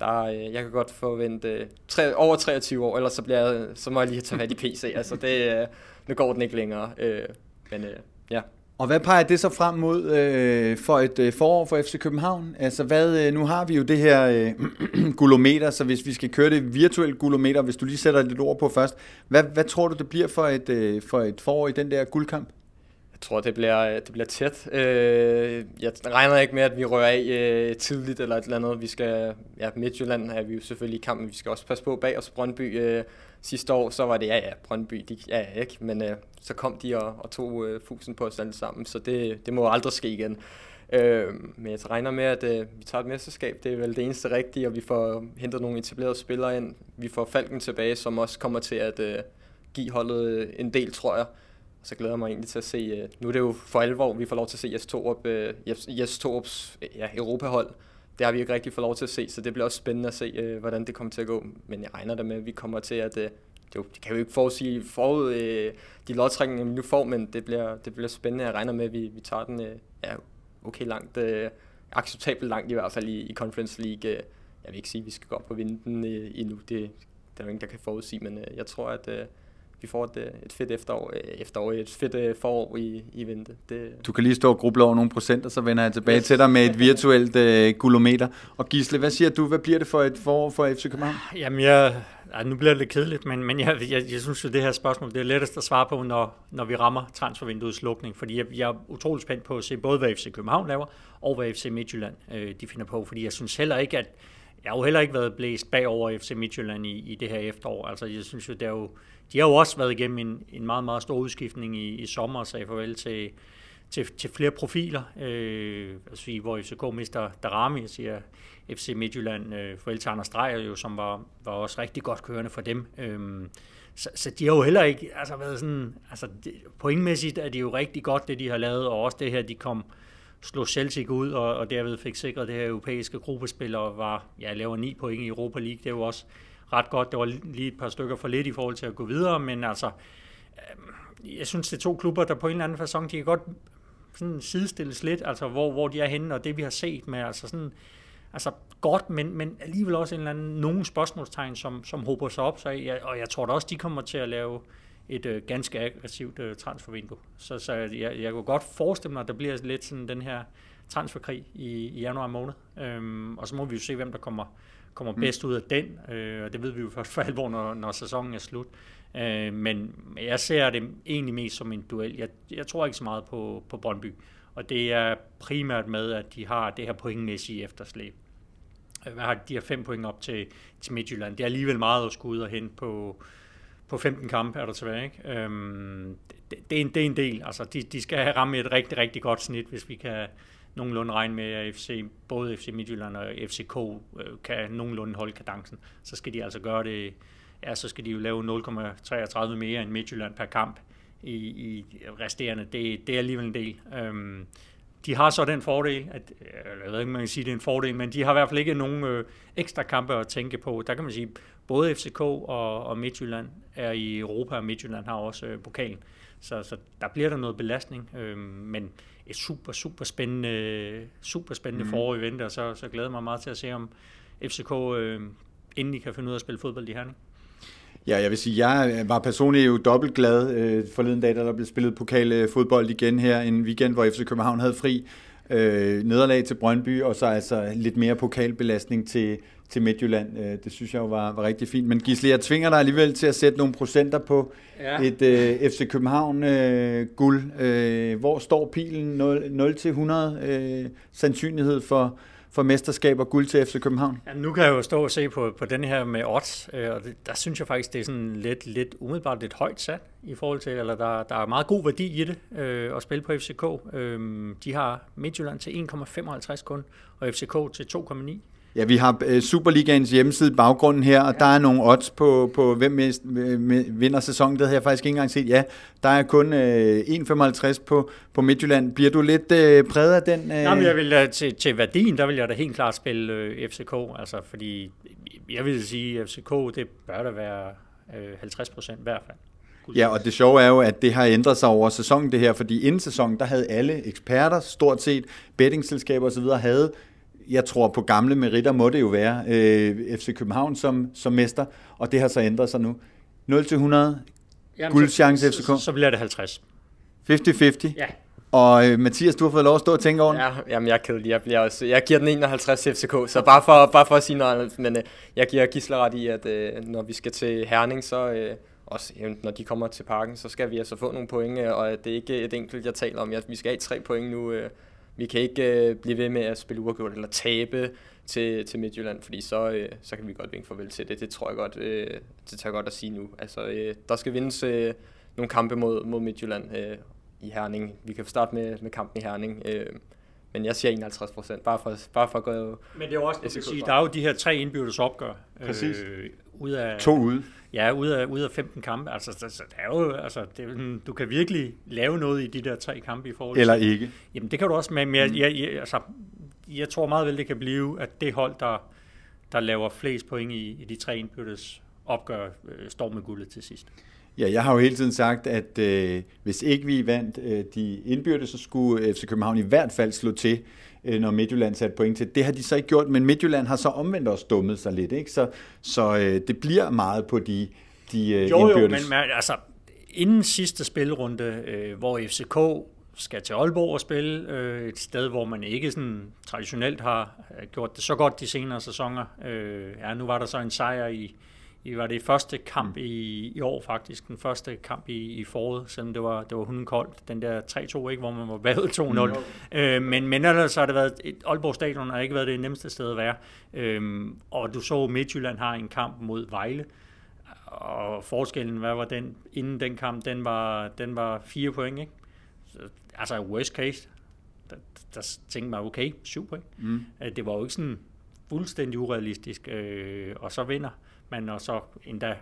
der, øh, jeg kan godt forvente øh, tre, over 23 år, ellers så, bliver jeg, så må jeg lige tage fat i PC, altså det, øh, nu går den ikke længere, øh, men øh, ja. Og hvad peger det så frem mod øh, for et øh, forår for FC København? Altså hvad, øh, nu har vi jo det her øh, gulometer, så hvis vi skal køre det virtuelt gulometer, hvis du lige sætter lidt ord på først, hvad, hvad tror du det bliver for et, øh, for et forår i den der guldkamp? Jeg tror, det bliver, det bliver tæt. Øh, jeg regner ikke med, at vi rører af øh, tidligt eller et eller andet. Vi skal, ja, Midtjylland er vi jo selvfølgelig i kampen. Vi skal også passe på bag os. Brøndby øh, sidste år, så var det, ja ja, Brøndby, de, ja ja ikke, men øh, så kom de og, og tog øh, fusen på os alle sammen, så det, det må aldrig ske igen. Øh, men jeg regner med, at øh, vi tager et mesterskab, det er vel det eneste rigtige, og vi får hentet nogle etablerede spillere ind. Vi får Falken tilbage, som også kommer til at øh, give holdet øh, en del, tror jeg. Så glæder jeg mig egentlig til at se, øh, nu er det jo for alvor, vi får lov til at se Jes Torup, øh, Jes, Jes Torups ja, Europahold. Det har vi ikke rigtig fået lov til at se, så det bliver også spændende at se, øh, hvordan det kommer til at gå. Men jeg regner da med, at vi kommer til at... Øh, det, det kan jo ikke forudsige forud øh, de lodtrækninger, vi nu får, men det bliver, det bliver spændende. Jeg regner med, at vi, vi tager den øh, ja, okay langt, øh, acceptabelt langt i hvert fald i, i Conference League. Øh, jeg vil ikke sige, at vi skal gå op og vinde den øh, endnu. Det, det er jo ingen, der kan forudsige, men øh, jeg tror, at... Øh, Øh, vi får et, øh, et fedt efterår, øh, efterår, et fedt øh, forår i, i vente. Det... Du kan lige stå og gruble over nogle procenter, så vender jeg tilbage yes. til dig med et virtuelt uh, gulometer. Og Gisle, hvad siger du? Hvad bliver det for et forår for FC København? Jamen, jeg, ja, nu bliver det lidt kedeligt, men, men jeg, jeg, jeg synes jo, det her spørgsmål det er lettest at svare på, når, når vi rammer transfervinduets lukning. Fordi jeg, jeg er utrolig spændt på at se både, hvad FC København laver, og hvad FC Midtjylland øh, de finder på. Fordi jeg synes heller ikke, at jeg har jo heller ikke været blæst bagover FC Midtjylland i, i det her efterår. Altså, jeg synes jo, det er jo de har jo også været igennem en, en meget, meget stor udskiftning i, i sommer og sagde farvel til, til, til flere profiler, øh, altså, hvor FCK mister Darami, jeg siger FC Midtjylland, øh, farvel til Anders Dreyer jo, som var, var også rigtig godt kørende for dem. Øh, så, så de har jo heller ikke altså, været sådan, altså det, pointmæssigt er det jo rigtig godt, det de har lavet, og også det her, de kom, slog Celtic ud, og, og derved fik sikret det her europæiske gruppespil, og var, ja, laver ni point i Europa League, det er jo også ret godt. Det var lige et par stykker for lidt i forhold til at gå videre, men altså, øh, jeg synes, det er to klubber, der på en eller anden fasong, de kan godt sådan sidestilles lidt, altså hvor, hvor de er henne, og det vi har set med, altså sådan, altså godt, men, men alligevel også en eller anden, nogle spørgsmålstegn, som, som håber sig op, så jeg, og jeg tror da også, de kommer til at lave et øh, ganske aggressivt øh, transfervindue. Så, så jeg, jeg kunne godt forestille mig, at der bliver lidt sådan den her transferkrig i, i januar måned. Øhm, og så må vi jo se, hvem der kommer, kommer mm. bedst ud af den, øh, og det ved vi jo først for alvor, når, når sæsonen er slut. Øh, men jeg ser det egentlig mest som en duel. Jeg, jeg tror ikke så meget på, på Brøndby, og det er primært med, at de har det her pointmæssige efterslæb. hvad har de, de her fem point op til, til Midtjylland. Det er alligevel meget at skulle ud og hente på, på 15 kampe er der tilbage. Ikke? Øhm, det, det, er en, det er en del. Altså, de, de skal ramme et rigtig, rigtig godt snit, hvis vi kan nogenlunde regne med, at FC, både FC Midtjylland og FCK øh, kan nogenlunde holde kadencen. Så skal de altså gøre det, ja, så skal de jo lave 0,33 mere end Midtjylland per kamp i, i resterende. Det, det er alligevel en del. Øhm, de har så den fordel, at, øh, jeg ved ikke, man kan sige, det er en fordel, men de har i hvert fald ikke nogen øh, ekstra kampe at tænke på. Der kan man sige, både FCK og, og Midtjylland er i Europa, og Midtjylland har også øh, pokalen. Så, så der bliver der noget belastning, øh, men et super, super spændende, super spændende mm. forår i vente, og så, så glæder jeg mig meget til at se, om FCK øh, endelig kan finde ud af at spille fodbold i Herning. Ja, jeg vil sige, jeg var personligt jo dobbelt glad øh, forleden dag, da der blev spillet pokalfodbold igen her en weekend, hvor FC København havde fri øh, nederlag til Brøndby, og så altså lidt mere pokalbelastning til, til Midtjylland. Øh, det synes jeg jo var, var rigtig fint. Men Gisle, jeg tvinger dig alligevel til at sætte nogle procenter på ja. et øh, FC København øh, guld. Øh, hvor står pilen 0-100 øh, sandsynlighed for for mesterskab og guld til FC København? Ja, nu kan jeg jo stå og se på, på den her med odds, øh, og det, der synes jeg faktisk, det er sådan lidt, lidt umiddelbart lidt højt sat i forhold til, eller der, der er meget god værdi i det øh, at spille på FCK. Øh, de har Midtjylland til 1,55 kun, og FCK til 2,9. Ja, vi har øh, Superligaens hjemmeside baggrunden her, og ja. der er nogle odds på, på hvem mest, vinder sæsonen. Det havde jeg faktisk ikke engang set. Ja, der er kun øh, 1,55 på, på Midtjylland. Bliver du lidt øh, præget af den? Øh... Jamen, jeg vil, øh, til, til værdien, der vil jeg da helt klart spille øh, FCK. Altså, fordi jeg vil sige, at FCK, det bør da være øh, 50 procent i hvert fald. Ja, og det sjove er jo, at det har ændret sig over sæsonen det her, fordi inden sæsonen, der havde alle eksperter, stort set bettingselskaber osv., havde jeg tror på gamle meritter må det jo være øh, FC København som, som mester, og det har så ændret sig nu. 0 til 100, guldchance FCK. Så, så bliver det 50. 50-50? Ja. Og øh, Mathias, du har fået lov at stå og tænke over den. Ja, jamen jeg er kedelig. Jeg, bliver også, jeg giver den 51 til FCK, så bare for, bare for at sige noget andet. Men øh, jeg giver Gisler ret i, at øh, når vi skal til Herning, så øh, også når de kommer til parken, så skal vi altså få nogle point, øh, og det er ikke et enkelt, jeg taler om. Vi skal have tre point nu. Øh, vi kan ikke øh, blive ved med at spille uafgjort eller tabe til, til Midtjylland, fordi så, øh, så kan vi godt vinke farvel til det. Det tror jeg godt, øh, det tager godt at sige nu. Altså, øh, der skal vindes øh, nogle kampe mod, mod Midtjylland øh, i Herning. Vi kan starte med, med kampen i Herning. Øh, men jeg siger 51 procent, bare for, bare for at gå... Men det er jo også, det sige, der er jo de her tre indbyrdes opgør. Præcis. Øh, ud af, to ude. Ja, ud af, ud af 15 kampe. Altså, det, det er jo, altså det, du kan virkelig lave noget i de der tre kampe i forhold Eller ikke. Jamen, det kan du også, men jeg, jeg, jeg, altså, jeg tror meget vel, det kan blive, at det hold, der, der laver flest point i, i de tre indbyrdes opgør, øh, står med guldet til sidst. Ja, jeg har jo hele tiden sagt, at øh, hvis ikke vi vandt øh, de indbyrdes, så skulle FC København i hvert fald slå til, når Midtjylland satte point til. Det har de så ikke gjort, men Midtjylland har så omvendt også dummet sig lidt, ikke? Så, så øh, det bliver meget på de, de øh, jo, indbyrdes. Jo, men altså, inden sidste spilrunde, øh, hvor FCK skal til Aalborg og spille, øh, et sted, hvor man ikke sådan traditionelt har øh, gjort det så godt de senere sæsoner. Øh, ja, nu var der så en sejr i, i var det første kamp mm. i, i år faktisk, den første kamp i, i foråret, selvom det var, det var hunden koldt, den der 3-2, ikke, hvor man var bagud 2-0. Mm. Øh, men, men ellers har det været, et, Aalborg Stadion har ikke været det nemmeste sted at være. Øh, og du så, Midtjylland har en kamp mod Vejle, og forskellen, hvad var den, inden den kamp, den var, den var fire point, ikke? Så, altså worst case, der, der tænkte man, okay, syv point. Mm. Øh, det var jo ikke sådan fuldstændig urealistisk, øh, og så vinder man og så endda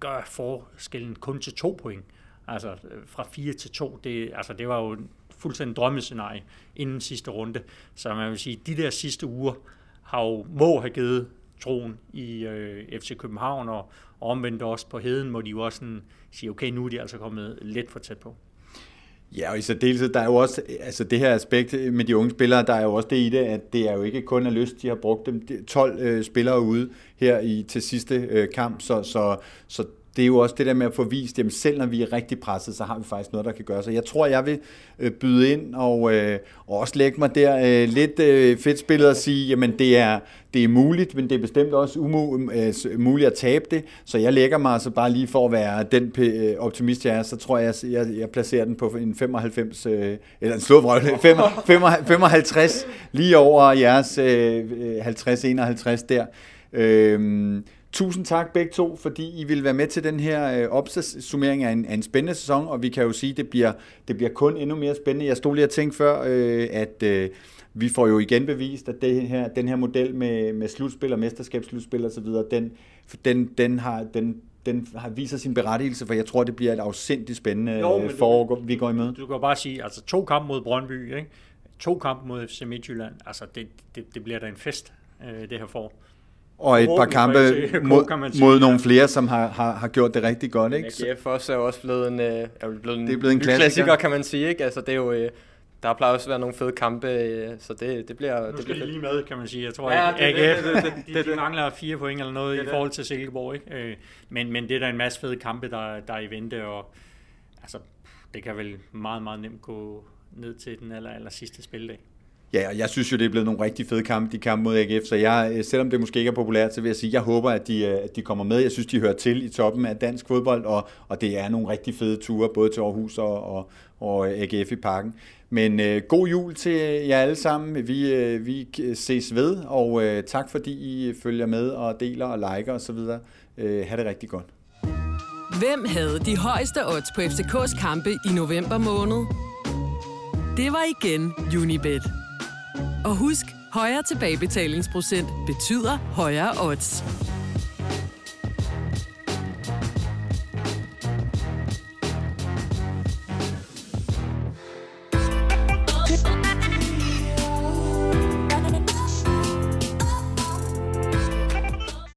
gør forskellen kun til to point. Altså fra 4 til 2, det, altså det var jo en fuldstændig drømmescenarie inden sidste runde. Så man vil sige, de der sidste uger har jo, må have givet troen i øh, FC København, og, og omvendt også på heden, må de jo også sådan sige, okay, nu er de altså kommet lidt for tæt på. Ja, og i særdeleshed, der er jo også, altså det her aspekt med de unge spillere, der er jo også det i det, at det er jo ikke kun af lyst, de har brugt dem. 12 øh, spillere ude her i til sidste øh, kamp, så, så, så det er jo også det der med at få vist, at selv når vi er rigtig presset, så har vi faktisk noget, der kan gøre. Så jeg tror, jeg vil øh, byde ind og, øh, og også lægge mig der øh, lidt øh, fedt spillet og sige, jamen det er, det er muligt, men det er bestemt også umuligt øh, muligt at tabe det. Så jeg lægger mig altså bare lige for at være den øh, optimist, jeg er, så tror jeg, jeg, jeg placerer den på en 95, øh, eller en slået 55, lige over jeres øh, 50-51 der. Øh, Tusind tak begge to, fordi I vil være med til den her øh, opsummering af en, af en spændende sæson, og vi kan jo sige, at det bliver, det bliver kun endnu mere spændende. Jeg stod lige og tænkte før, øh, at øh, vi får jo igen bevist, at det her, den her model med, med slutspil og mesterskabsslutspil osv., den, den, den, har, den, den har viser sin berettigelse, for jeg tror, det bliver et afsindigt spændende jo, øh, forår, du, vi går imod. Du kan bare sige, altså to kampe mod Brøndby, ikke? to kampe mod FC Midtjylland, altså det, det, det bliver da en fest, øh, det her forår. Og et par kampe mod, mod nogle flere, som har, har, har gjort det rigtig godt. Ikke? AGF også er jo også blevet en, øh, er blevet en, det er blevet en klassiker. klassiker, kan man sige. Ikke? Altså, det er jo, øh, der plejer også at være nogle fede kampe, øh, så det, det bliver... Nu det bliver lige med, kan man sige. Jeg tror, ja, at AGF det, det, det, det, de, de mangler fire point eller noget det, i forhold til Silkeborg. Ikke? Men, men det er der en masse fede kampe, der, der er i vente, og altså, det kan vel meget, meget nemt gå ned til den aller, aller sidste spildag. Ja, og jeg synes jo, det er blevet nogle rigtig fede kampe, de kampe mod AGF, så jeg, øh, selvom det måske ikke er populært, så vil jeg sige, jeg håber, at de, øh, at de kommer med. Jeg synes, de hører til i toppen af dansk fodbold, og, og det er nogle rigtig fede ture, både til Aarhus og, og, og øh, AGF i parken. Men øh, god jul til jer alle sammen. Vi, øh, vi ses ved, og øh, tak fordi I følger med og deler og liker osv. Øh, ha' det rigtig godt. Hvem havde de højeste odds på FCK's kampe i november måned? Det var igen Unibet. Og husk, højere tilbagebetalingsprocent betyder højere odds.